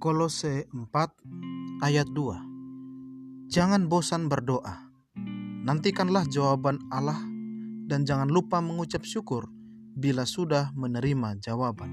Kolose 4 ayat 2 Jangan bosan berdoa. Nantikanlah jawaban Allah dan jangan lupa mengucap syukur bila sudah menerima jawaban.